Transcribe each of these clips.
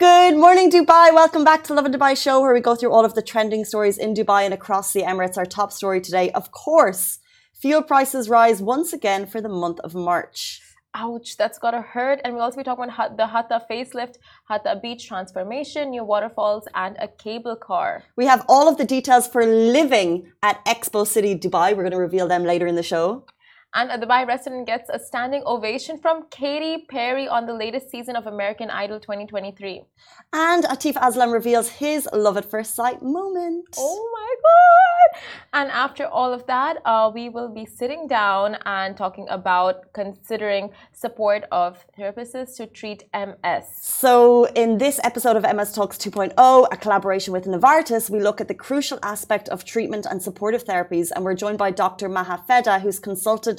Good morning, Dubai. Welcome back to Lovin Dubai show, where we go through all of the trending stories in Dubai and across the Emirates. Our top story today, of course, fuel prices rise once again for the month of March. Ouch, that's gotta hurt. And we'll also be talking about the Hatta facelift, Hatta beach transformation, new waterfalls, and a cable car. We have all of the details for living at Expo City Dubai. We're going to reveal them later in the show. And a Dubai resident gets a standing ovation from Katy Perry on the latest season of American Idol 2023. And Atif Aslam reveals his love at first sight moment. Oh my god! And after all of that, uh, we will be sitting down and talking about considering support of therapists to treat MS. So, in this episode of MS Talks 2.0, a collaboration with Novartis, we look at the crucial aspect of treatment and supportive therapies. And we're joined by Dr. Maha Feda, who's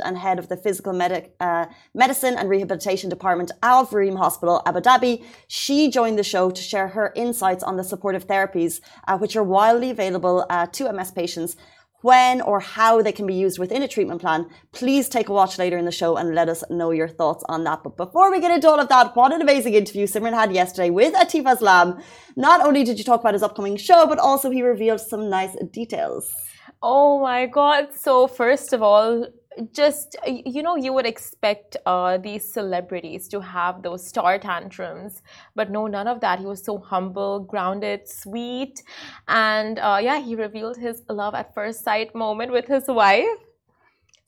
and head of the Physical Medic, uh, Medicine and Rehabilitation Department of Reem Hospital, Abu Dhabi. She joined the show to share her insights on the supportive therapies, uh, which are widely available uh, to MS patients. When or how they can be used within a treatment plan, please take a watch later in the show and let us know your thoughts on that. But before we get into all of that, what an amazing interview Simran had yesterday with Atif Aslam. Not only did you talk about his upcoming show, but also he revealed some nice details. Oh my god. So, first of all, just you know you would expect uh, these celebrities to have those star tantrums but no none of that. He was so humble grounded sweet and uh, yeah he revealed his love at first sight moment with his wife.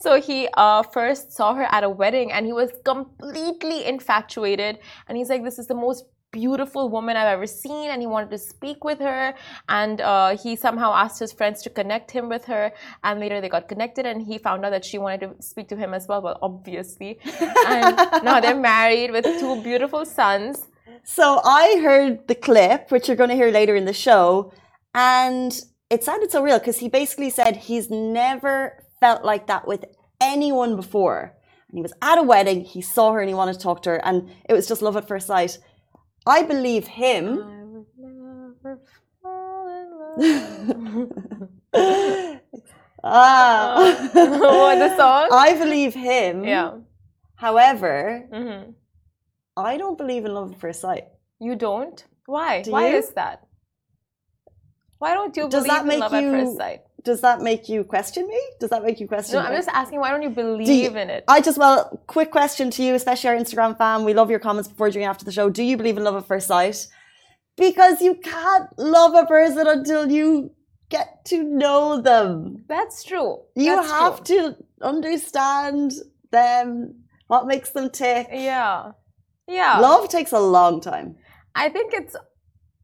So he uh, first saw her at a wedding and he was completely infatuated and he's like this is the most beautiful woman I've ever seen, and he wanted to speak with her. And uh, he somehow asked his friends to connect him with her. And later they got connected, and he found out that she wanted to speak to him as well. Well, obviously. and now they're married with two beautiful sons. So I heard the clip, which you're going to hear later in the show, and it sounded so real because he basically said he's never felt like that with anyone before. And he was at a wedding, he saw her and he wanted to talk to her, and it was just love at first sight. I believe him. ah, what the song? I believe him. Yeah. However, hmm I don't believe in love at first sight. You don't? Why? Do Why you? is that? Why don't you Does believe that in make love at you- first sight? Does that make you question me? Does that make you question? Me? No, I'm just asking. Why don't you believe you- in it? I just well, quick question to you, especially our Instagram fam. We love your comments before, during, after the show. Do you believe in love at first sight? Because you can't love a person until you get to know them. That's true. You That's have true. to understand them, what makes them tick. Yeah. Yeah. Love takes a long time. I think it's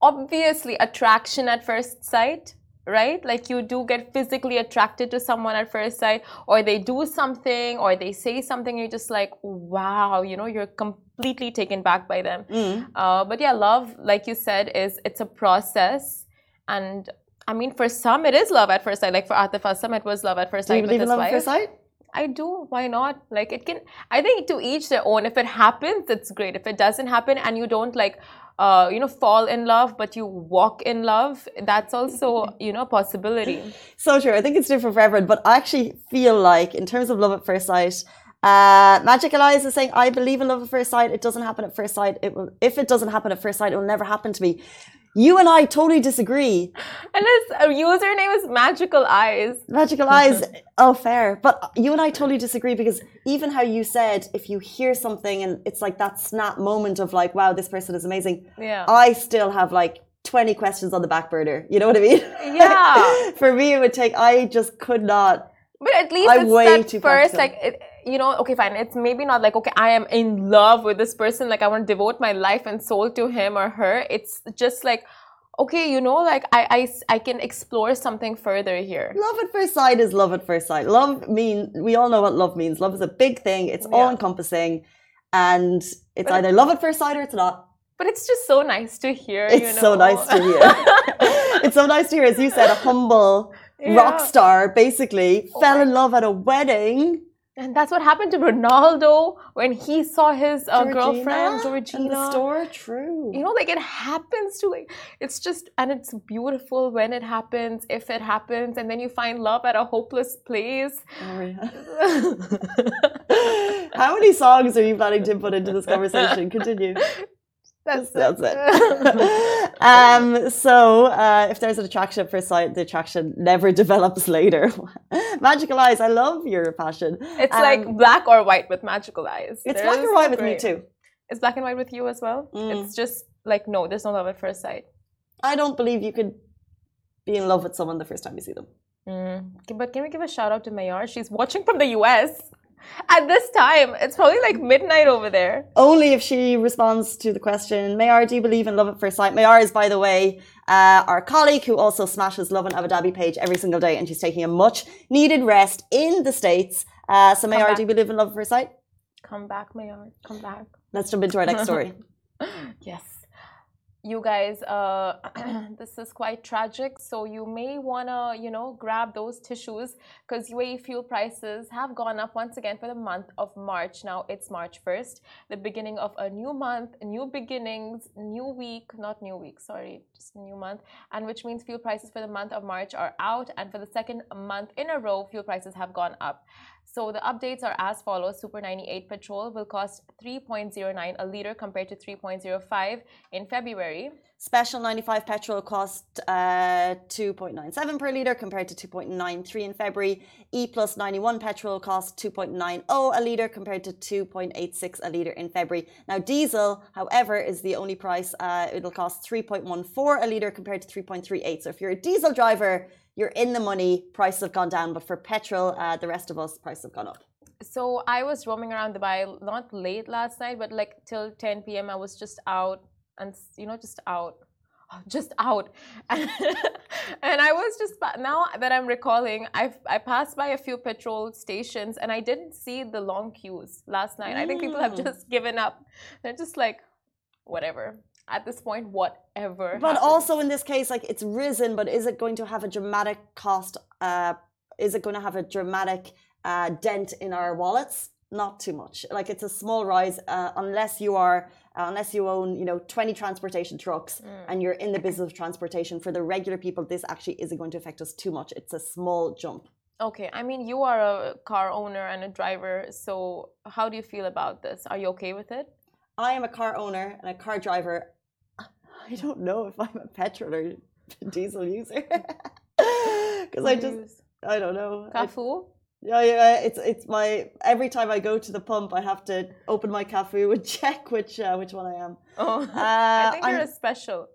obviously attraction at first sight, right? Like you do get physically attracted to someone at first sight, or they do something, or they say something, you're just like, wow, you know, you're completely taken back by them. Mm. Uh, but yeah, love, like you said, is it's a process, and I mean, for some it is love at first sight. Like for Atif Aslam, it was love at first sight. Do you believe in love at first sight? I do. Why not? Like it can. I think to each their own. If it happens, it's great. If it doesn't happen, and you don't like, uh, you know, fall in love, but you walk in love, that's also you know a possibility. So true. I think it's different for everyone, but I actually feel like, in terms of love at first sight, uh, Magical Eyes is saying, "I believe in love at first sight. It doesn't happen at first sight. It will. If it doesn't happen at first sight, it will never happen to me." You and I totally disagree. And his uh, username is Magical Eyes. Magical Eyes, oh, fair. But you and I totally disagree because even how you said, if you hear something and it's like that snap moment of like, wow, this person is amazing, Yeah. I still have like 20 questions on the back burner. You know what I mean? Yeah. For me, it would take, I just could not. But at least I'm it's way that too first, like, it, you know, okay, fine. It's maybe not like, okay, I am in love with this person. Like, I want to devote my life and soul to him or her. It's just like, okay, you know, like, I, I, I can explore something further here. Love at first sight is love at first sight. Love mean we all know what love means. Love is a big thing. It's Yeah. all encompassing, and it's But- either love at first sight or it's not. But it's just so nice to hear. It's you know? so nice to hear. it's so nice to hear, as you said, a humble rock star basically Oh fell in love at a wedding. And that's what happened to Ronaldo when he saw his uh, Georgina girlfriend in Georgina. the store. True. You know, like it happens to like it's just and it's beautiful when it happens, if it happens, and then you find love at a hopeless place. Oh, yeah. How many songs are you planning to put into this conversation? Continue. That's, That's it. um, so uh, if there's an attraction at first sight, the attraction never develops later. magical eyes, I love your passion. It's Um, like black or white with magical eyes. It's There black or white with me too. It's black and white with you as well. Mm. It's just like no, there's no love at first sight. I don't believe you could be in love with someone the first time you see them. Mm. But can we give a shout out to Mayar? She's watching from the US at this time. It's probably like midnight over there. Only if she responds to the question, Mayar, do you believe in love at first sight? Mayar is, by the way, uh, our colleague who also smashes Lovin Abu Dhabi page every single day, and she's taking a much needed rest in the States. Uh, so, Mayar, do you believe in love at first sight? Come back, Mayar. Come back. Let's jump into our next story. yes. You guys, uh, this is quite tragic. So you may wanna, you know, grab those tissues because UAE fuel prices have gone up once again for the month of March. Now it's March 1st, the beginning of a new month, new beginnings, new week, not new week, sorry, just new month. And which means fuel prices for the month of March are out. And for the second month in a row, fuel prices have gone up. So the updates are as follows. Super 98 petrol will cost 3.09 a liter compared to 3.05 in February. Special 95 petrol cost uh, 2.97 per litre compared to 2.93 in February. E plus 91 petrol cost 2.90 a litre compared to 2.86 a litre in February. Now, diesel, however, is the only price. Uh, it'll cost 3.14 a litre compared to 3.38. So if you're a diesel driver, you're in the money. Prices have gone down, but for petrol, uh, the rest of us, prices have gone up. So I was roaming around Dubai, not late last night, but like till 10 p.m. I was just out and, you know, just out. Just out, and, and I was just now that I'm recalling, I've I passed by a few petrol stations and I didn't see the long queues last night. I think people have Mm. just given up. They're just like, whatever. At this point, whatever. But happens. also in this case, like it's risen, but is it going to have a dramatic cost? Uh, is it going to have a dramatic uh, dent in our wallets? Not too much. Like it's a small rise, uh, unless you are, uh, unless you own, you know, twenty transportation trucks and you're in the business of transportation. For the regular people, this actually isn't going to affect us too much. It's a small jump. Okay, I mean, you are a car owner and a driver, so how do you feel about this? Are you okay with it? I am a car owner and a car driver. I don't know if I'm a petrol or diesel user because I What do you just use? I don't know. I- Cafu? Yeah, yeah, it's it's my every time I go to the pump, I have to open my Cafu and check which uh, which one I am. Oh, Uh, I think you're I'm- a special.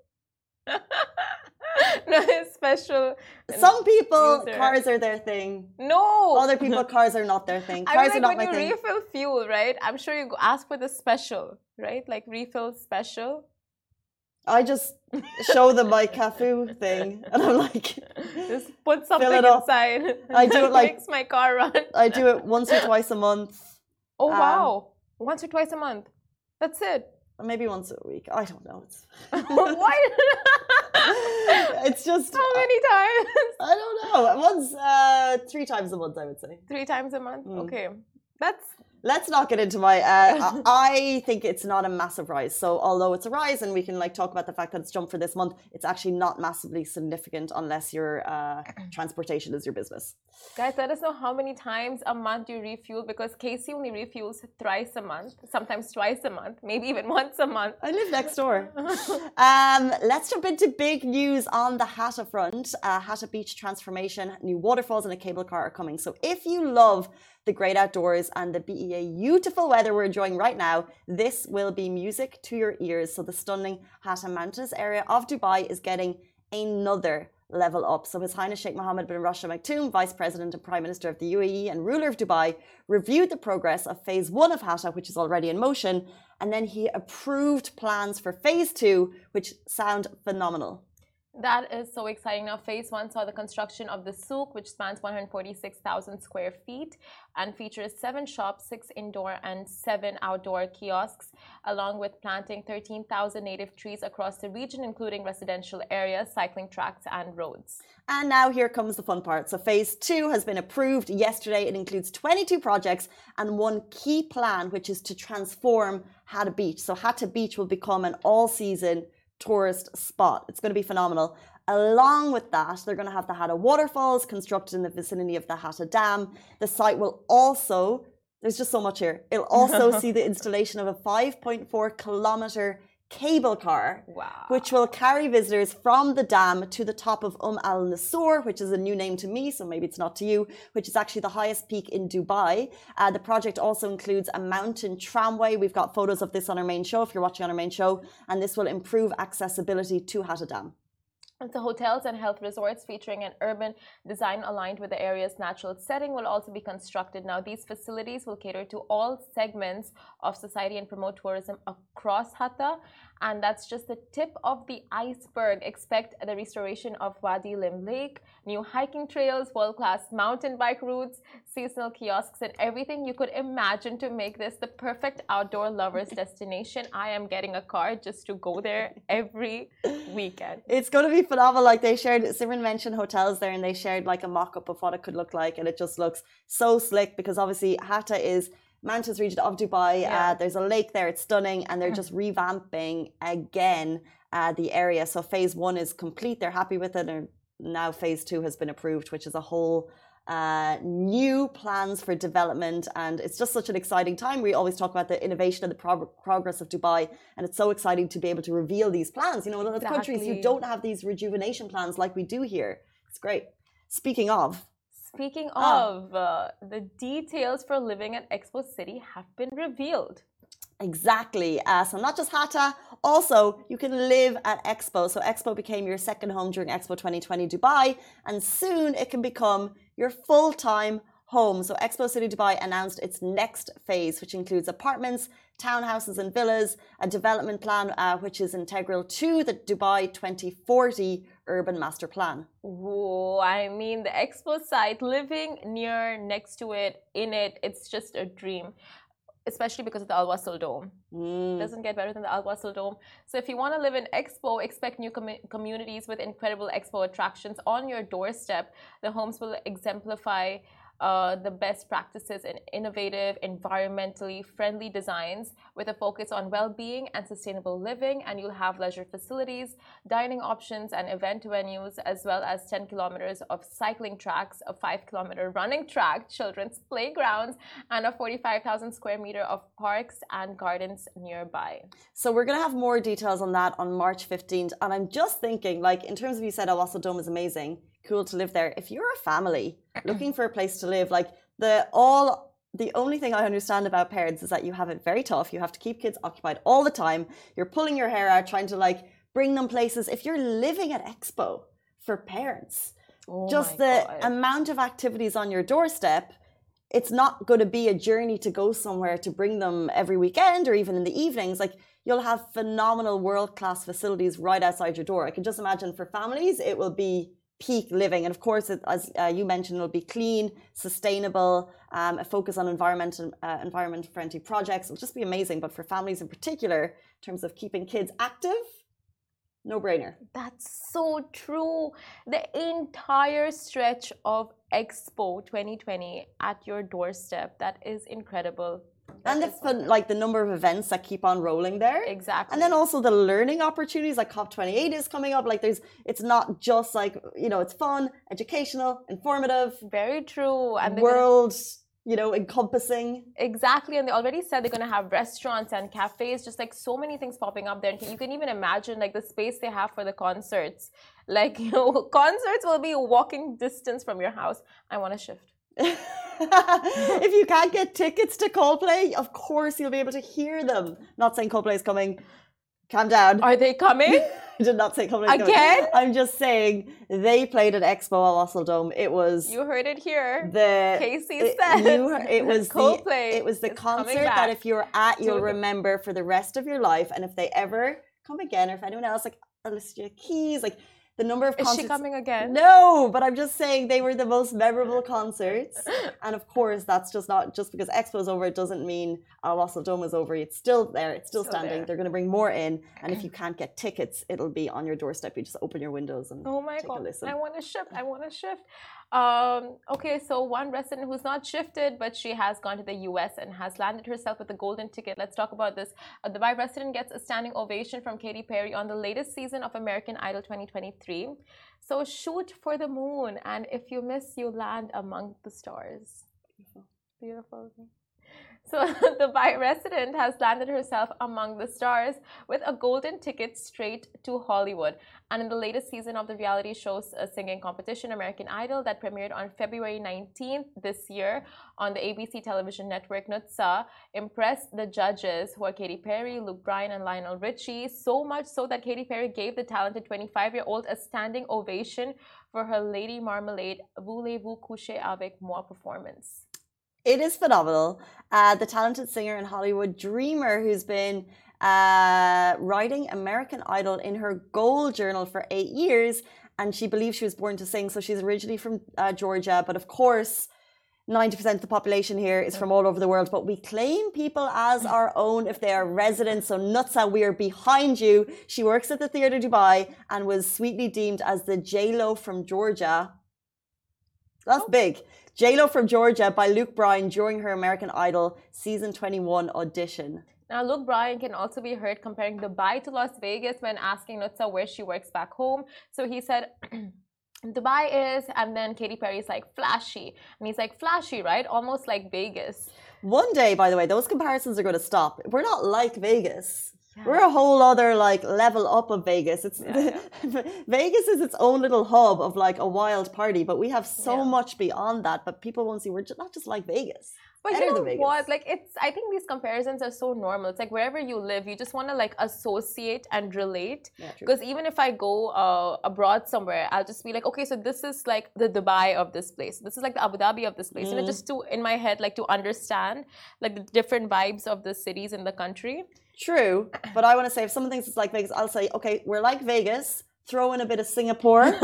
no, a special. Some people user. cars are their thing. No. Other people cars are not their thing. I Cars mean, are like not when my you thing. refill fuel, right? I'm sure you ask for the special, right? Like refill special. I just show them my Cafu thing, and I'm like, Just put something inside. I do it like- makes my car run. I do it once or twice a month, Oh Um, wow! Once or twice a month. That's it. maybe once a week. I don't know. It's Why? it's just How many times? I don't know. Once, uh, three times a month, I would say. Three times a month. Mm. Okay, that's Let's not get into my. Uh, I think it's not a massive rise. So although it's a rise, and we can like talk about the fact that it's jumped for this month, it's actually not massively significant unless your uh, transportation is your business. guys. Let us know how many times a month you refuel because Casey only refuels thrice a month, sometimes twice a month, maybe even once a month. I live next door. um, let's jump into big news on the Hatta front. Uh, Hatta Beach transformation, new waterfalls and a cable car are coming. So if you love the great outdoors and the BEA beautiful weather we're enjoying right now, this will be music to your ears. So the stunning Hatta Mountains area of Dubai is getting another level up. So His Highness Sheikh Mohammed bin Rashid Al Maktoum, Vice President and Prime Minister of the UAE and ruler of Dubai, reviewed the progress of phase one of Hatta, which is already in motion, and then he approved plans for phase two, which sound phenomenal. That is so exciting. Now, phase one saw the construction of the souk, which spans 146,000 square feet and features seven shops, six indoor and seven outdoor kiosks, along with planting 13,000 native trees across the region, including residential areas, cycling tracks, and roads. And now here comes the fun part. So phase two has been approved yesterday. It includes 22 projects and one key plan, which is to transform Hatta Beach. So Hatta Beach will become an all-season tourist spot. It's going to be phenomenal. Along with that, they're going to have the Hatta waterfalls constructed in the vicinity of the Hatta Dam. The site will also, there's just so much here. It'll also see the installation of a 5.4 kilometer cable car, Wow. which will carry visitors from the dam to the top of Um Al Nasur, which is a new name to me, so maybe it's not to you, which is actually the highest peak in Dubai. Uh, the project also includes a mountain tramway. We've got photos of this on our main show if you're watching on our main show, and this will improve accessibility to Hatta Dam. The hotels and health resorts featuring an urban design aligned with the area's natural setting will also be constructed. Now, these facilities will cater to all segments of society and promote tourism across Hatta. And that's just the tip of the iceberg. Expect the restoration of Wadi Lim Lake, new hiking trails, world class mountain bike routes, seasonal kiosks, and everything you could imagine to make this the perfect outdoor lovers destination. I am getting a car just to go there every weekend. It's going to be phenomenal. Like they shared, Simran mentioned hotels there, and they shared like a mock up of what it could look like, and it just looks so slick because obviously Hatta is mountainous region of Dubai. Yeah. Uh, there's a lake there; it's stunning, and they're just revamping again uh, the area. So phase one is complete; they're happy with it, and now phase two has been approved, which is a whole uh, new plans for development. And it's just such an exciting time. We always talk about the innovation and the prog- progress of Dubai, and it's so exciting to be able to reveal these plans. You know, in other countries, you don't have these rejuvenation plans like we do here. It's great. Speaking of, Speaking of, uh, the details for living at Expo City have been revealed. Exactly. Uh, so not just Hatta, also you can live at Expo. So Expo became your second home during Expo 2020 Dubai, and soon it can become your full-time home. So Expo City Dubai announced its next phase, which includes apartments, townhouses, and villas, a development plan uh, which is integral to the Dubai 2040 Urban Master Plan. Whoa, I mean, the Expo site, living near, next to it, in it, it's just a dream. Especially because of the Al Wasl Dome. Mm. Doesn't get better than the Al Wasl Dome. So if you want to live in Expo, expect new commu- communities with incredible Expo attractions on your doorstep. The homes will exemplify uh, the best practices in innovative, environmentally friendly designs with a focus on well-being and sustainable living. And you'll have leisure facilities, dining options, and event venues, as well as 10 kilometers of cycling tracks, a five-kilometer running track, children's playgrounds, and a 45,000 square meter of parks and gardens nearby. So we're going to have more details on that on March 15th. And I'm just thinking, like, in terms of you said, Al Dome is amazing, cool to live there. If you're a family looking for a place to live, like, the all, the only thing I understand about parents is that you have it very tough. You have to keep kids occupied all the time. You're pulling your hair out trying to, like, bring them places. If you're living at Expo for parents, Oh just the God. amount of activities on your doorstep it's not going to be a journey to go somewhere to bring them every weekend or even in the evenings like you'll have phenomenal world class facilities right outside your door i can just imagine for families it will be peak living and of course it, as uh, you mentioned it'll be clean sustainable um, a focus on environment uh, environment friendly projects it'll just be amazing but for families in particular in terms of keeping kids active no brainer That's so true. The entire stretch of Expo 2020 at your doorstep. That is incredible. And the fun, like the number of events that keep on rolling there exactly. and then also the learning opportunities like cop28 is coming up like there's it's not just like you know it's fun educational informative very true. And they're gonna- world you know encompassing exactly, and they already said they're gonna have restaurants and cafes, just like so many things popping up there. And you can even imagine like the space they have for the concerts. Like you know, concerts will be walking distance from your house. I want to shift. If you can't get tickets to Coldplay of course you'll be able to hear them not saying Coldplay is coming calm down Are they coming? I did not say Coldplay again. Coming. I'm just saying they played at Expo at Wasl Dome it was you heard it here. the Casey it, said you- it was Coldplay the it was the concert that if you're at you'll remember for the rest of your life and if they ever come again or if anyone else like Alicia Keys like the number of Is concerts she coming again? no but I'm just saying they were the most memorable concerts and of course that's just not just because Expo is over it doesn't mean uh, Al Wasl Dome is over it's still there it's still, Still standing there. they're going to bring more in and if you can't get tickets it'll be on your doorstep you just open your windows and Oh my god, listen I want to shift. I want to shift. Um, okay, so one resident who's not shifted, but she has gone to the US and has landed herself with a golden ticket. Let's talk about this. A Dubai resident gets a standing ovation from Katy Perry on the latest season of American Idol 2023. So shoot for the moon, and if you miss, you land among the stars. Beautiful. So So, the Dubai resident has landed herself among the stars with a golden ticket straight to Hollywood. And in the latest season of the reality show's uh, singing competition, American Idol, that premiered on February 19th this year on the ABC television network, Nutsa impressed the judges, who are Katy Perry, Luke Bryan, and Lionel Richie, so much so that Katy Perry gave the talented 25 year old a standing ovation for her Lady Marmalade Voulez-vous coucher avec moi performance. It is phenomenal. Uh, the talented singer and Hollywood dreamer who's been uh, writing American Idol in her goal journal for eight years, and she believes she was born to sing. So she's originally from uh, Georgia, but of course, 90% of the population here is from all over the world, but we claim people as our own if they are residents. So Nutsa, we are behind you. She works at the Theatre Dubai and was sweetly deemed as the J-Lo from Georgia. That's oh. big. J-Lo from Georgia by Luke Bryan during her American Idol season 21 audition. Now, Luke Bryan can also be heard comparing Dubai to Las Vegas when asking Nutsa where she works back home. So he said, Dubai is, and then Katy Perry is like flashy. And he's like, flashy, right? Almost like Vegas. One day, by the way, those comparisons are going to stop. We're not like Vegas. Yeah. We're a whole other like level up of Vegas. It's yeah, yeah. Vegas is its own little hub of like a wild party, but we have so much beyond that. But people won't see we're just, not just like Vegas. But you know what? Like it's I think these comparisons are so normal. It's like wherever you live, you just want to like associate and relate. Because yeah, even if I go uh, abroad somewhere, I'll just be like, okay, so this is like the Dubai of this place. This is like the Abu Dhabi of this place. Mm. And just to in my head, like to understand like the different vibes of the cities in the country. True, but I want to say if someone thinks it's like Vegas, I'll say, okay, we're like Vegas throw in a bit of Singapore,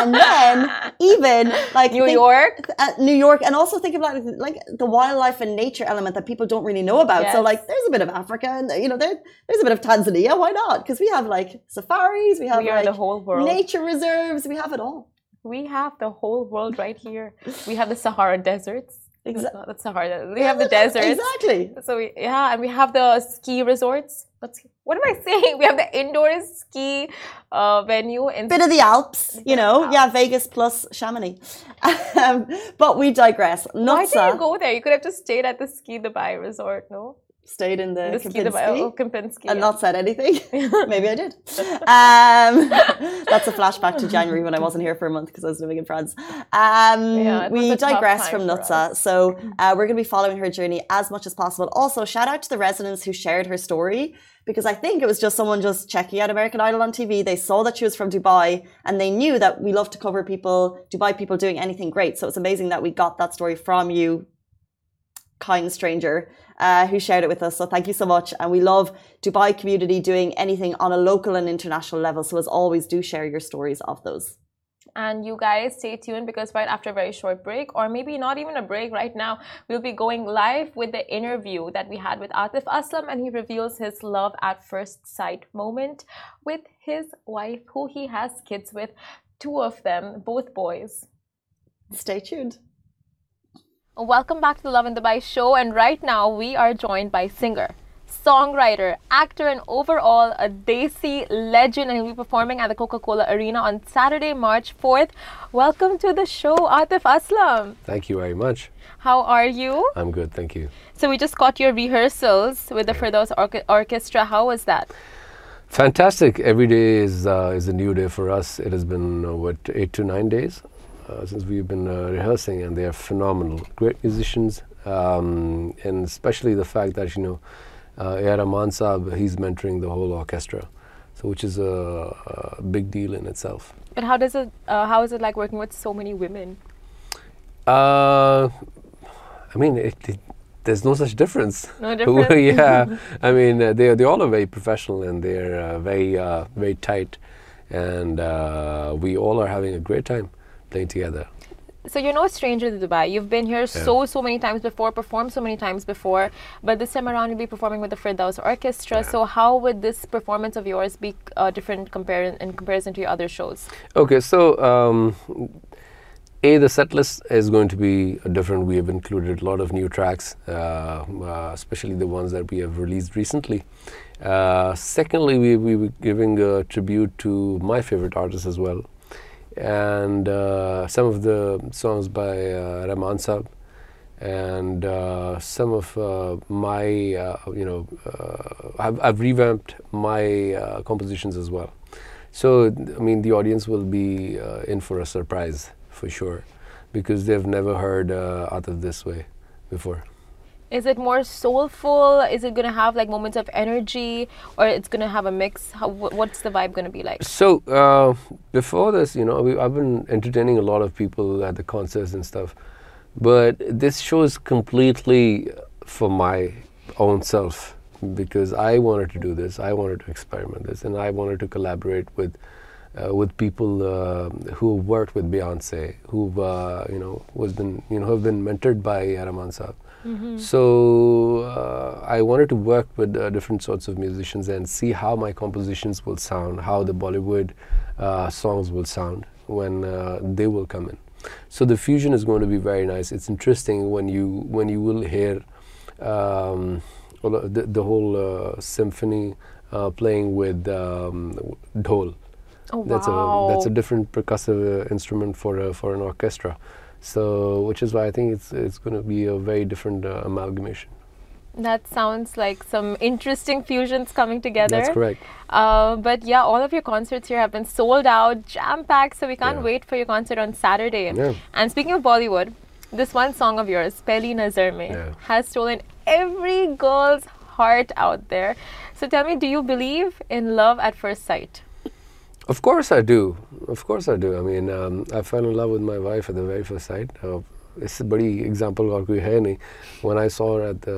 and then even like New think, York, uh, New York, and also think about like the wildlife and nature element that people don't really know about. Yes. So like, there's a bit of Africa, and you know, there, there's a bit of Tanzania. Why not? Because we have like safaris, we have we like the whole world, nature reserves, we have it all. We have the whole world right here. We have the Sahara deserts. Exactly. That's Sahara. We have the deserts. Exactly. So we, yeah, and we have the ski resorts. Let's what am I saying? We have the indoor ski uh, venue in bit of the Alps, you know, Alps. yeah, Vegas plus Chamonix. um, but we digress. Not Why did you go there? You could have just stayed at the Ski Dubai resort, no? Stayed in the, the Kempinski, oh, Kempinski and yeah. not said anything. Maybe I did. Um, that's a flashback to January when I wasn't here for a month because I was living in France. Um, yeah, we digress from Nutsa, so uh, we're going to be following her journey as much as possible. Also, shout out to the residents who shared her story because I think it was just someone just checking out American Idol on TV. They saw that she was from Dubai and they knew that we love to cover people, Dubai people doing anything great. So it's amazing that we got that story from you, kind stranger, uh, who shared it with us. So thank you so much. And we love Dubai community doing anything on a local and international level. So as always, do share your stories of those. And you guys stay tuned because right after a very short break, or maybe not even a break right now, we'll be going live with the interview that we had with Atif Aslam, and he reveals his love at first sight moment with his wife, who he has kids with, two of them, both boys. Stay tuned. Welcome back to the Lovin Dubai show, and right now we are joined by singer songwriter, actor, and overall a Desi legend, and he'll be performing at the Coca Cola Arena on Saturday, March 4th. Welcome to the show, Atif Aslam. Thank you very much. How are you? I'm good, thank you. So, we just got your rehearsals with the Firdaus Or- Orchestra. How was that? Fantastic. Every day is, uh, is a new day for us. It has been, uh, what, eight to nine days uh, since we've been uh, rehearsing, and they are phenomenal. Great musicians, um, and especially the fact that, you know, uh, Saab, he's mentoring the whole orchestra, so which is a, a big deal in itself. But how does it? Uh, how is it like working with so many women? Uh, I mean, it, it, there's no such difference. No difference. yeah, I mean, uh, they they all are very professional and they're uh, very uh, very tight, and uh, we all are having a great time playing together so you're no stranger to Dubai. You've been here yeah. so so many times before, performed so many times before, but this time around you'll be performing with the Firdaus Orchestra. Yeah. So how would this performance of yours be uh, different compar- in comparison to your other shows? Okay, so. Um, a, the set list is going to be different. We have included a lot of new tracks, uh, uh, especially the ones that we have released recently. Uh, secondly, we we were giving a tribute to my favorite artists as well and uh, some of the songs by uh, Rahman Saab and uh, some of uh, my, uh, you know, uh, I've, I've revamped my uh, compositions as well. So, I mean, the audience will be in for a surprise for sure, because they've never heard uh, Atif this way before. Is it more soulful? Is it gonna have like moments of energy, or it's gonna have a mix? How, wh- what's the vibe gonna be like? So uh, before this, you know, we, I've been entertaining a lot of people at the concerts and stuff, but this show is completely for my own self because I wanted to do this. I wanted to experiment this, and I wanted to collaborate with. Uh, with people uh, who worked with Beyonce, who've uh, you know was been you know have been mentored by Saab. So uh, I wanted to work with uh, different sorts of musicians and see how my compositions will sound, how the Bollywood uh, songs will sound when uh, they will come in. So the fusion is going to be very nice. It's interesting when you when you will hear um, the, the whole uh, symphony uh, playing with um, dhol. Oh That's wow! a that's a different percussive uh, instrument for for an orchestra. So which is why I think it's it's going to be a very different uh, amalgamation. That sounds like some interesting fusions coming together. That's correct. Uh, but yeah, all of your concerts here have been sold out, jam packed. So we can't Yeah. wait for your concert on Saturday. Yeah. And speaking of Bollywood, this one song of yours, Pehli Nazar Mein, Yeah. has stolen every girl's heart out there. So tell me, do you believe in love at first sight? Of course I do. Of course I do. I mean, um, I fell in love with my wife at the very first sight. Uh, इससे बड़ी example और कोई है नहीं. When I saw her at the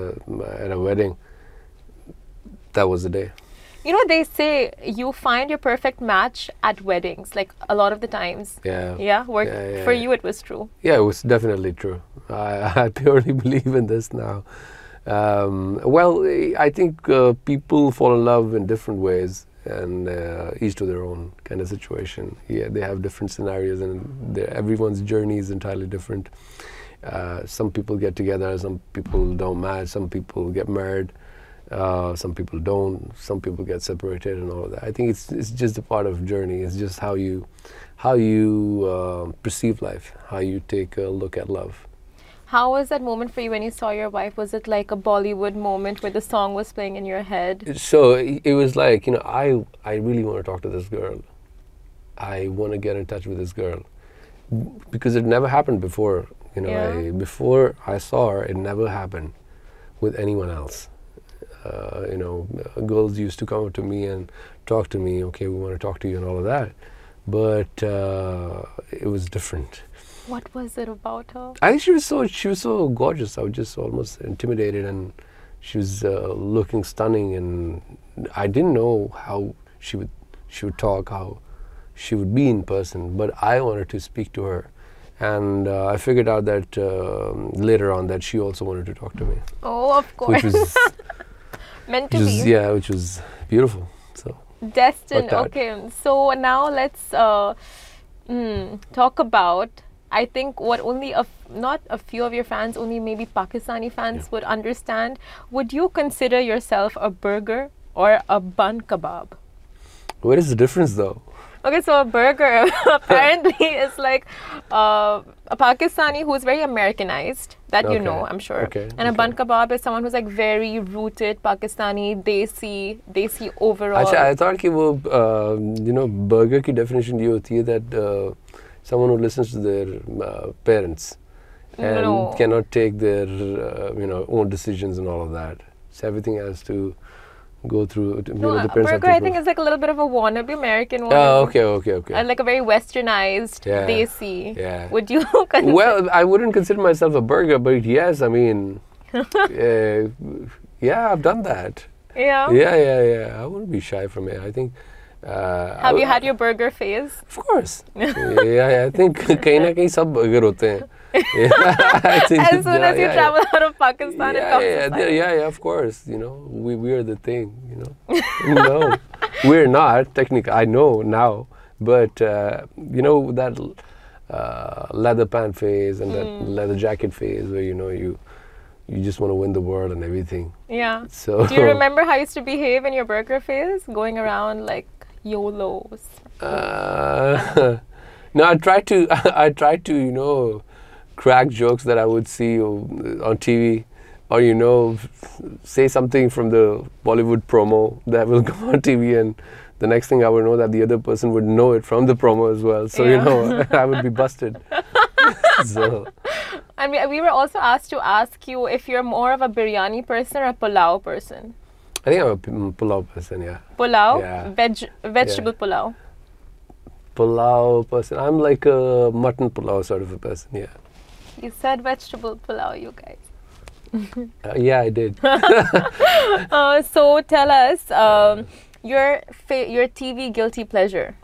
at a wedding, that was the day. You know, they say you find your perfect match at weddings, like a lot of the times. Yeah. Yeah, work, Yeah, yeah, for yeah. you it was true. Yeah, it was definitely true. I, I purely believe in this now. Um, well, I think uh, people fall in love in different ways, and uh, each to their own kind of situation. Yeah, they have different scenarios, and everyone's journey is entirely different. Uh, some people get together, some people don't match, some people get married, uh, some people don't, some people get separated, and all of that. I think it's it's just a part of journey. It's just how you how you uh, perceive life, how you take a look at love. How was that moment for you when you saw your wife? Was it like a Bollywood moment where the song was playing in your head? So it was like you know I I really want to talk to this girl. I want to get in touch with this girl because it never happened before. You know, Yeah. I, before I saw her, it never happened with anyone else. Uh, you know, girls used to come up to me and talk to me. Okay, we want to talk to you and all of that, but uh, it was different. What was it about her? I think she was so she was so gorgeous. I was just almost intimidated, and she was uh, looking stunning. And I didn't know how she would she would talk, how she would be in person. But I wanted to speak to her, and uh, I figured out that um later on that she also wanted to talk to me, Oh, of course. which was Meant to be. yeah, which was beautiful. So Destined. Okay, so now let's uh, mm, talk about. I think what only a f- not a few of your fans, only maybe Pakistani fans yeah. would understand. Would you consider yourself a burger or a bun kebab? What is the difference though? Okay, so a burger apparently is like uh, a Pakistani who's very Americanized. That okay. you know, I'm sure. Okay. And okay. a bun kebab is someone who's like very rooted Pakistani, desi, desi overall. Actually, I thought that uh, you know, burger ki definition is that uh, someone who listens to their uh, parents and No. cannot take their uh, you know own decisions and all of that. So everything has to go through. You no, know, the a parents burger I think is like a little bit of a wannabe American one. Oh, okay, okay, okay. And like a very westernized, Yeah, desi. yeah. Would you consider? well, I wouldn't consider myself a burger, but yes, I mean, uh, yeah, I've done that. yeah. Yeah, yeah, yeah. I wouldn't be shy from it. I think. Uh, Have I- you had your burger phase? Of course. yeah, I think कहीं ना कहीं सब burger होते हैं. Yeah, I think As that- soon yeah, as you yeah, travel out of Pakistan, yeah, it comes yeah, to yeah, sight. yeah, yeah, of course. You know, we we are the thing. You know, no, we're not technically. I know now, but uh, you know that uh, leather pant phase and that Mm. leather jacket phase where you know you you just want to win the world and everything. Yeah. So Do you remember how you used to behave in your burger phase? Going around like YOLOs. Uh, no, I try to. I try to, you know, crack jokes that I would see on TV, or you know, say something from the Bollywood promo that will come on TV, and the next thing I would know that the other person would know it from the promo as well. So you know, I would be busted. so And we, we were also asked to ask you if you're more of a biryani person or a pulao person. I think I'm a pulao person. Yeah, Pulao, Yeah. veg, vegetable pulao. pulao person. I'm like a mutton pulao sort of a person. Yeah, You said vegetable pulao, you guys. uh, yeah, I did. Uh, so tell us um, your fa- your TV guilty pleasure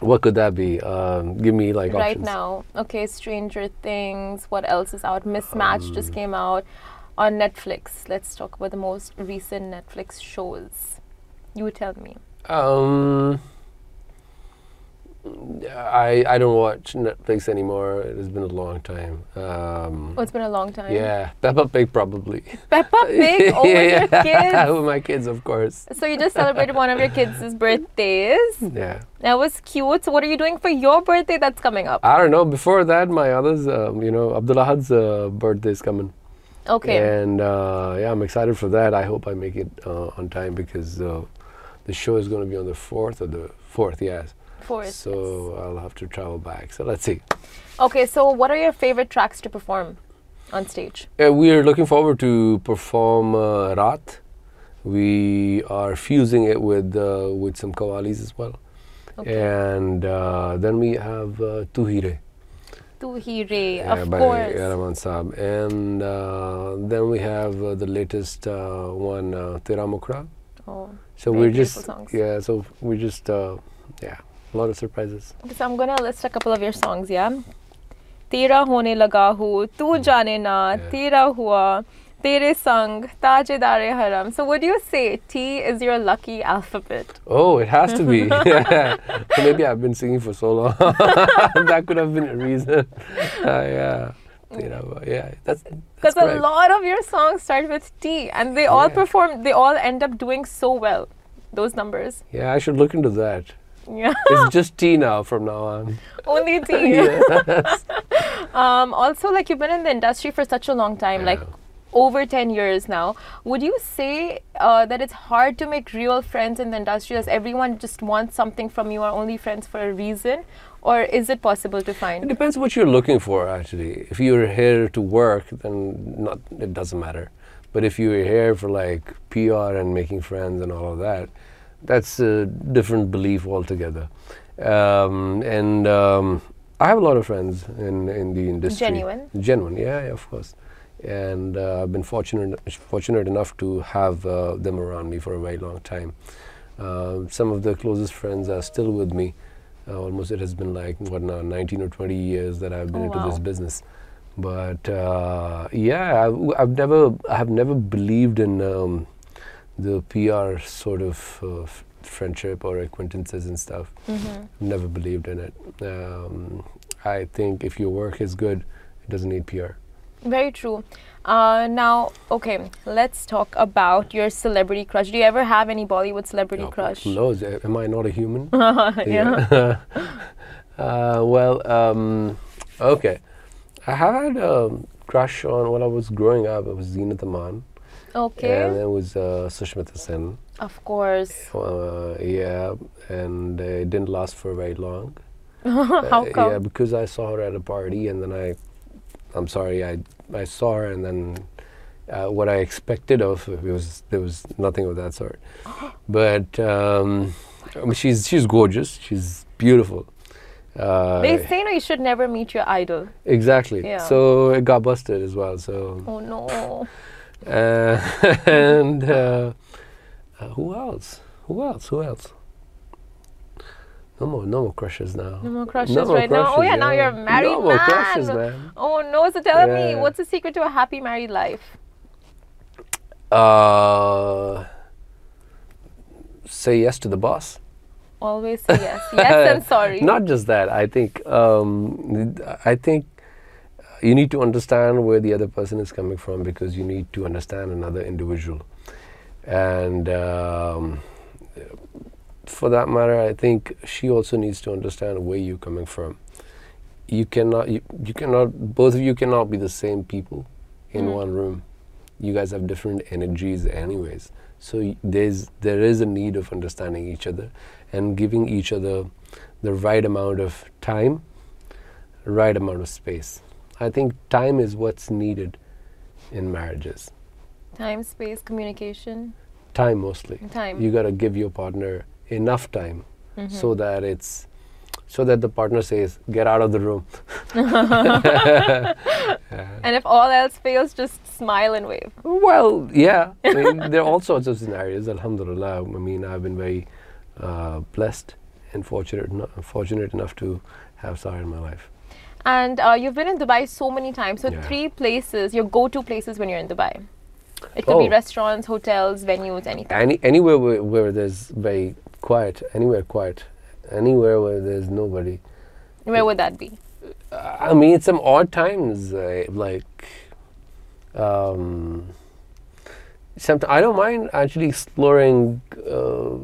what could that be? Um, give me like right options. now. Okay, Stranger Things. What else is out? Mismatch Um, just came out on Netflix. Let's talk about the most recent Netflix shows. You tell me. Um, I I don't watch Netflix anymore. It has been a long time. Um, Oh, it's been a long time. yeah, Peppa Pig probably. Peppa Pig. Oh, with your kids. With my kids, of course. So you just celebrated one of your kids' birthdays. Yeah. That was cute. So what are you doing for your birthday that's coming up? I don't know. Before that, my others, um, you know, Abdullahad's uh, birthday is coming. Okay. And uh, yeah, I'm excited for that. I hope I make it uh, on time because uh, the show is going to be on the 4th or the 4th, yes. Fourth. So I'll have to travel back. So let's see. Okay, so what are your favorite tracks to perform on stage? Uh, we are looking forward to perform uh, Raat. We are fusing it with uh, with some kawalis as well. Okay. And uh, then we have uh, Tu Hi Re Tu Hi Re, uh, of by course. Rahman Saab. And uh, then we have uh, the latest uh, one, uh, Tera Mukra. Oh. So we're just, songs. yeah, so we're just, uh, yeah, a lot of surprises. Okay, so I'm gonna list a couple of your songs, yeah? Tera hone laga hu, tu jane na, Yeah. tera hua, tere sang, tajedare haram. So what do you say? T is your lucky alphabet. Oh, it has to be. Maybe I've been singing for so long. that could have been a reason. Uh, yeah. You know, yeah, that's Because a lot of your songs start with T and they all Yeah. perform, they all end up doing so well. Those numbers. Yeah, I should look into that. Yeah. It's just T now from now on. Only T. Um, also, like you've been in the industry for such a long time, like Yeah. Over 10 years now. Would you say uh, that it's hard to make real friends in the industry as everyone just wants something from you are only friends for a reason? Or is it possible to find? It depends what you're looking for, actually. If you're here to work, then not it doesn't matter. But if you're here for like PR and making friends and all of that, that's a different belief altogether. Um, and um, I have a lot of friends in in the industry. Genuine? Genuine, yeah, yeah, of course. And uh, I've been fortunate fortunate enough to have uh, them around me for a very long time. Uh, some of the closest friends are still with me. Uh, almost it has been like what now 19 or 20 years that I've been Oh, into this business. But uh, yeah, I've, I've never I have never believed in um, the PR sort of uh, friendship or acquaintances and stuff. Mhm. Never believed in it. Um, I think if your work is good, it doesn't need PR. Very true. Uh, now, okay, let's talk about your celebrity crush. Do you ever have any Bollywood celebrity Oh, crush? Who knows? A- Am I not a human? yeah. uh, well, um, okay. I had a crush on when I was growing up. It was Zeenat Aman. Okay. And it was uh, Sushmita Sen. of course. Uh, yeah, and uh, it didn't last for very long. How Uh, come? Yeah, because I saw her at a party, and then I, I'm sorry, I I saw her, and then uh, what I expected of it was there was nothing of that sort. But um, I mean, she's she's gorgeous. She's beautiful. Uh, They say no, you should never meet your idol. exactly. Yeah. So it got busted as well. So Oh no. uh, and uh, uh, who else? Who else? Who else? No more, no more crushes now. No more crushes No more right now. Oh crushes, yeah, now you're a married No more man. crushes, man. Oh no, so tell me, what's the secret to a happy married life? Uh, say yes to the boss. Always say yes. Yes and sorry. Not just that. I think um, I think you need to understand where the other person is coming from because you need to understand another individual, and um, for that matter, I think she also needs to understand where you're coming from. you cannot you, you cannot both of you cannot be the same people in mm-hmm. one room you guys have different energies anyways so y- there's there is a need of understanding each other and giving each other the right amount of time right amount of space i think time is what's needed in marriages Time, space, communication. time mostly Time. you got to give your partner enough time Mm-hmm. so that it's so that the partner says get out of the room And if all else fails, just smile and wave. Well, yeah. I mean, there are all sorts of scenarios. Alhamdulillah. I mean, I've been very uh, blessed and fortunate, fortunate enough to have Sahar in my life. And uh, you've been in Dubai so many times. So Yeah. three places, your go-to places when you're in Dubai. It could be Oh. restaurants, hotels, venues, anything. Any anywhere where, where there's very quiet, anywhere quiet, anywhere where there's nobody. Where would that be? I mean, it's some odd times, uh, like. Um, Sometimes I don't mind actually exploring uh,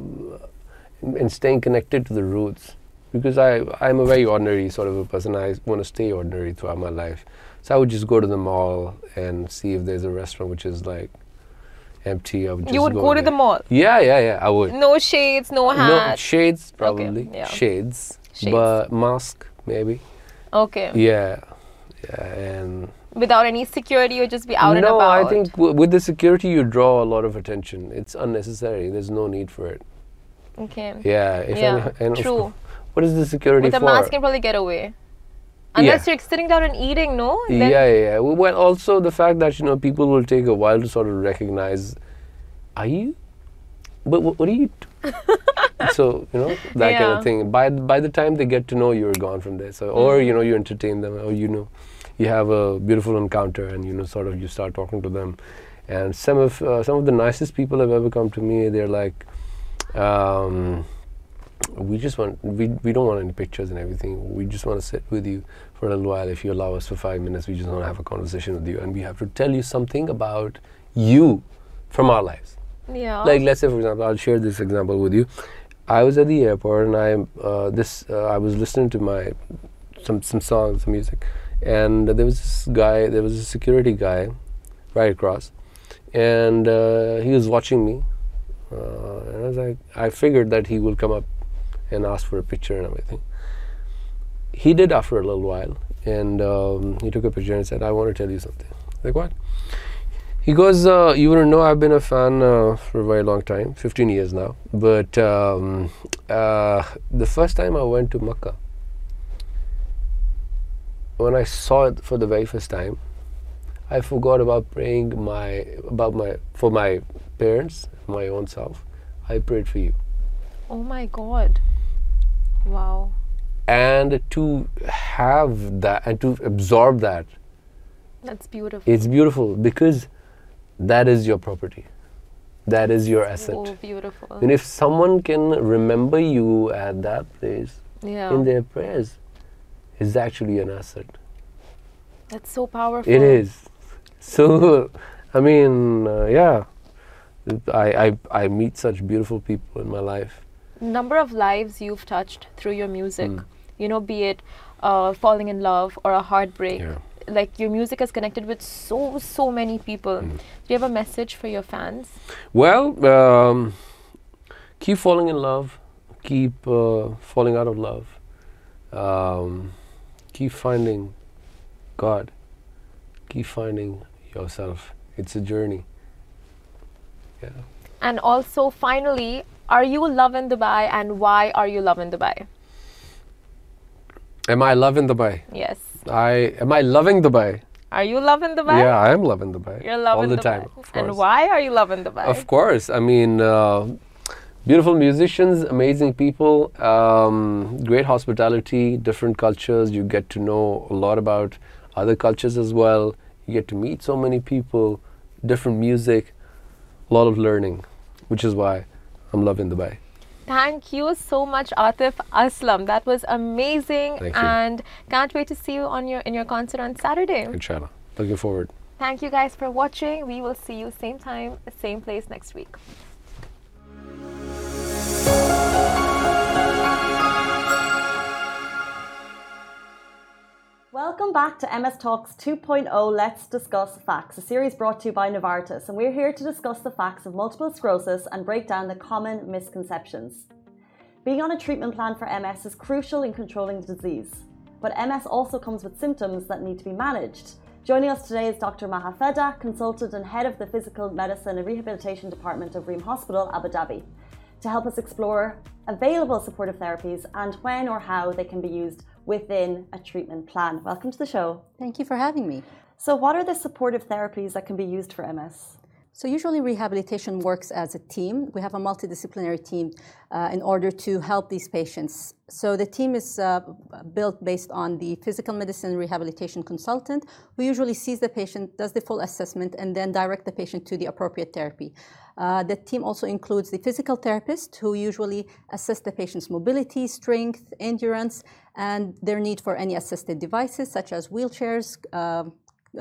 and staying connected to the roots because I I'm a very ordinary sort of a person. I want to stay ordinary throughout my life, so I would just go to the mall and see if there's a restaurant which is like empty. I would just you would go, to there. the mall. Yeah, yeah, yeah. I would. No shades, no No shades probably. yeah. Shades, Shades. but mask maybe. Okay. Yeah, yeah, and Without any security, you'd just be out and about? no. I think w- with the security you draw a lot of attention. It's unnecessary. There's no need for it. Okay. Yeah, if Yeah, any, true. what is the security With a mask, you can probably get away. Unless you're sitting down and eating, no? yeah, Then- yeah, yeah. Well, also the fact that you know people will take a while to sort of recognize. Are you? But what, what are you? do-" so you know that kind of thing. By by the time they get to know you, you're gone from there. So or Mm-hmm. you know you entertain them, or you know you have a beautiful encounter, and you know sort of you start talking to them. And some of uh, some of the nicest people have ever come to me. They're like. Um, we just want we, we don't want any pictures and everything. We just want to sit with you for a little while. If you allow us for five minutes we just want to have a conversation with you. And we have to tell you something about you from our lives. Yeah. like let's say for example i'll share this example with you. I was at the airport and i uh, this uh, i was listening to my some some songs some music. And there was this guy there was a security guy right across. And uh, he was watching me. Uh, and i was like i figured that he will come up and ask for a picture and everything he did after a little while and um, he took a picture and said i want to tell you something like what he goes, uh, you wouldn't know I've been a fan uh, for a very long time, 15 years now. But um, uh, the first time I went to Mecca, when I saw it for the very first time, I forgot about praying my about my for my parents, my own self. I prayed for you, oh my god. Wow. and to have that and to absorb that, That's beautiful. it's beautiful because that is your property, that is your asset. So beautiful. And if someone can remember you at that place Yeah. in their prayers, is actually an asset. That's so powerful. It is. So, I mean, uh, yeah, I, I I meet such beautiful people in my life. Number of lives you've touched through your music. Mm. You know, be it uh, falling in love or a heartbreak. Yeah. Like your music has connected with so so many people. Mm. Do you have a message for your fans? Well, um, keep falling in love. Keep uh, falling out of love. Um, keep finding God. Keep finding yourself. It's a journey. Yeah. And also, finally, are you loving Dubai and why are you loving Dubai? Am I loving Dubai? Yes. I am I loving Dubai? Are you loving Dubai? Yeah, I am loving Dubai. You're loving all the Dubai. time. And why are you loving Dubai? Of course. I mean, uh, beautiful musicians, amazing people, um, great hospitality, different cultures. You get to know a lot about other cultures as well. You get to meet so many people, different music, a lot of learning, which is why I'm loving Dubai. Thank you so much, Atif Aslam. That was amazing, and can't wait to see you on your in your concert on Saturday. Inshallah. Looking forward. Thank you guys for watching. We will see you same time, same place next week. Back to MS Talks 2.0 Let's Discuss Facts, a series brought to you by Novartis. And we're here to discuss the facts of multiple sclerosis and break down the common misconceptions. Being on a treatment plan for MS is crucial in controlling the disease. But MS also comes with symptoms that need to be managed. Joining us today is Dr. Maha Feda, consultant and head of the Physical Medicine and Rehabilitation Department of Reem Hospital, Abu Dhabi, to help us explore available supportive therapies and when or how they can be used within a treatment plan. Welcome to the show. Thank you for having me. So, what are the supportive therapies that can be used for MS? So, usually rehabilitation works as a team. We have a multidisciplinary team uh, in order to help these patients. So, the team is uh, built based on the physical medicine rehabilitation consultant who usually sees the patient, does the full assessment, and then direct the patient to the appropriate therapy. Uh, the team also includes the physical therapist who usually assess the patient's mobility, strength, endurance, and their need for any assisted devices such as wheelchairs, uh,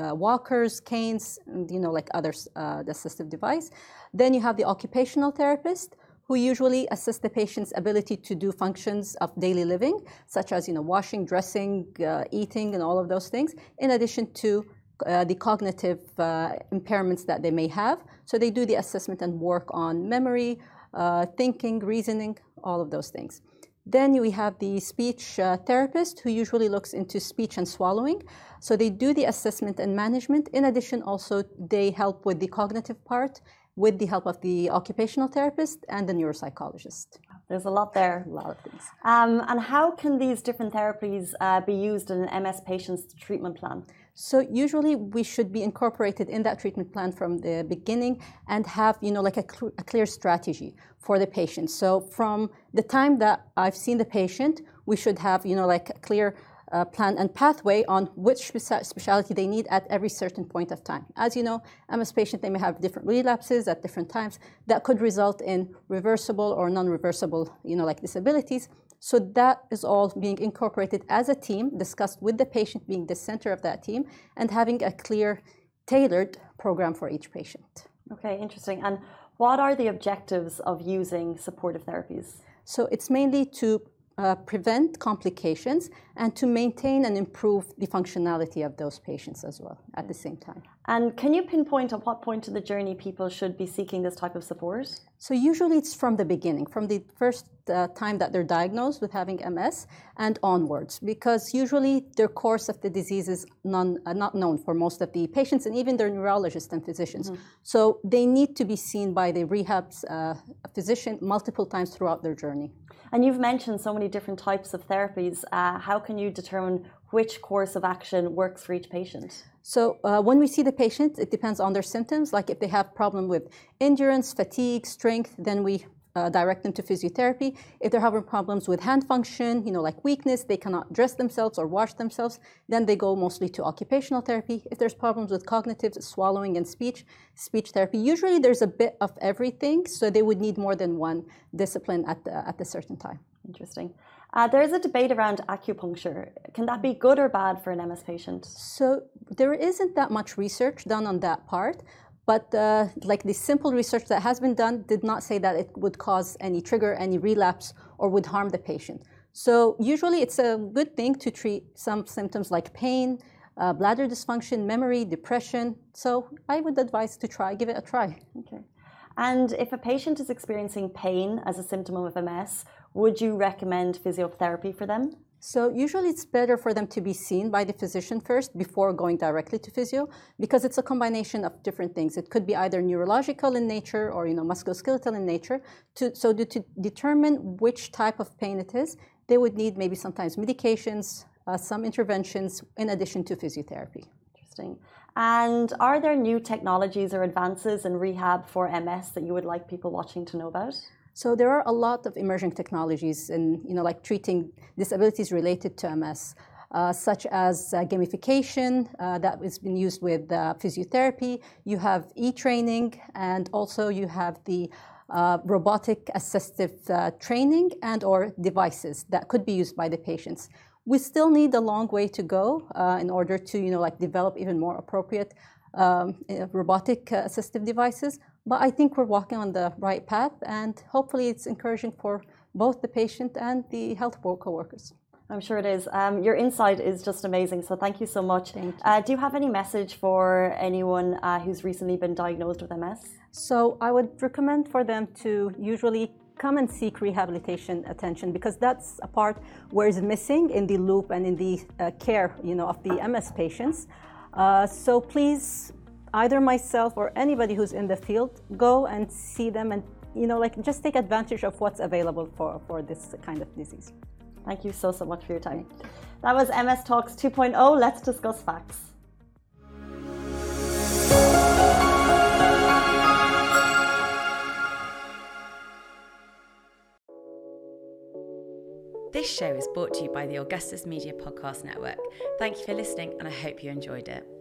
uh, walkers, canes, and, you know, like other uh, assistive device. Then you have the occupational therapist who usually assist the patient's ability to do functions of daily living, such as you know, washing, dressing, uh, eating, and all of those things, in addition to uh, the cognitive uh, impairments that they may have. So they do the assessment and work on memory, uh, thinking, reasoning, all of those things. Then we have the speech uh, therapist who usually looks into speech and swallowing. So they do the assessment and management. In addition, also they help with the cognitive part with the help of the occupational therapist and the neuropsychologist. There's a lot there. A lot of things. Um, and how can these different therapies uh, be used in an MS patient's treatment plan? So usually we should be incorporated in that treatment plan from the beginning and have, you know, like a, cl- a clear strategy for the patient. So from the time that I've seen the patient, we should have, you know, like a clear uh, plan and pathway on which specialty they need at every certain point of time. As you know, MS patient, they may have different relapses at different times that could result in reversible or non-reversible, you know, like disabilities. So that is all being incorporated as a team, discussed with the patient being the center of that team, and having a clear, tailored program for each patient. Okay, interesting. And what are the objectives of using supportive therapies? So it's mainly to uh, prevent complications and to maintain and improve the functionality of those patients as well at the same time. And can you pinpoint at what point in the journey people should be seeking this type of support? So usually it's from the beginning, from the first uh, time that they're diagnosed with having MS and onwards, because usually their course of the disease is non, uh, not known for most of the patients and even their neurologists and physicians. Mm-hmm. So they need to be seen by the rehab uh, physician multiple times throughout their journey. And you've mentioned so many different types of therapies. Uh, how can you determine which course of action works for each patient? So uh, when we see the patient, it depends on their symptoms. Like if they have problem with endurance, fatigue, strength, then we uh, direct them to physiotherapy. If they're having problems with hand function, you know, like weakness, they cannot dress themselves or wash themselves, then they go mostly to occupational therapy. If there's problems with cognitive, swallowing, and speech, speech therapy. Usually there's a bit of everything, so they would need more than one discipline at, the, at a certain time. Interesting. Uh, there's a debate around acupuncture. Can that be good or bad for an MS patient? So there isn't that much research done on that part. But uh, like the simple research that has been done did not say that it would cause any trigger, any relapse, or would harm the patient. So usually it's a good thing to treat some symptoms like pain, uh, bladder dysfunction, memory, depression. So I would advise to try, give it a try. Okay. And if a patient is experiencing pain as a symptom of MS, would you recommend physiotherapy for them? So usually it's better for them to be seen by the physician first before going directly to physio because it's a combination of different things. It could be either neurological in nature or you know musculoskeletal in nature. To, so to, to determine which type of pain it is, they would need maybe sometimes medications, uh, some interventions in addition to physiotherapy. Interesting. And are there new technologies or advances in rehab for MS that you would like people watching to know about? So there are a lot of emerging technologies in, you know, like treating disabilities related to MS, uh, such as uh, gamification uh, that has been used with uh, physiotherapy. You have e-training, and also you have the uh, robotic assistive uh, training and or devices that could be used by the patients. We still need a long way to go in order to, you know, like develop even more appropriate um, robotic assistive devices. But I think we're walking on the right path, and hopefully it's encouraging for both the patient and the health board coworkers. I'm sure it is. Um, your insight is just amazing. So thank you so much. Thank you. Uh, do you have any message for anyone uh, who's recently been diagnosed with MS? So I would recommend for them to usually come and seek rehabilitation attention because that's a part where is missing in the loop and in the uh, care, you know, of the MS patients. Uh, so please, either myself or anybody who's in the field, go and see them and you know, like just take advantage of what's available for, for this kind of disease. Thank you so, so much for your time. That was MS Talks 2.0. Let's discuss facts. This show is brought to you by the Augustus Media Podcast Network. Thank you for listening, and I hope you enjoyed it.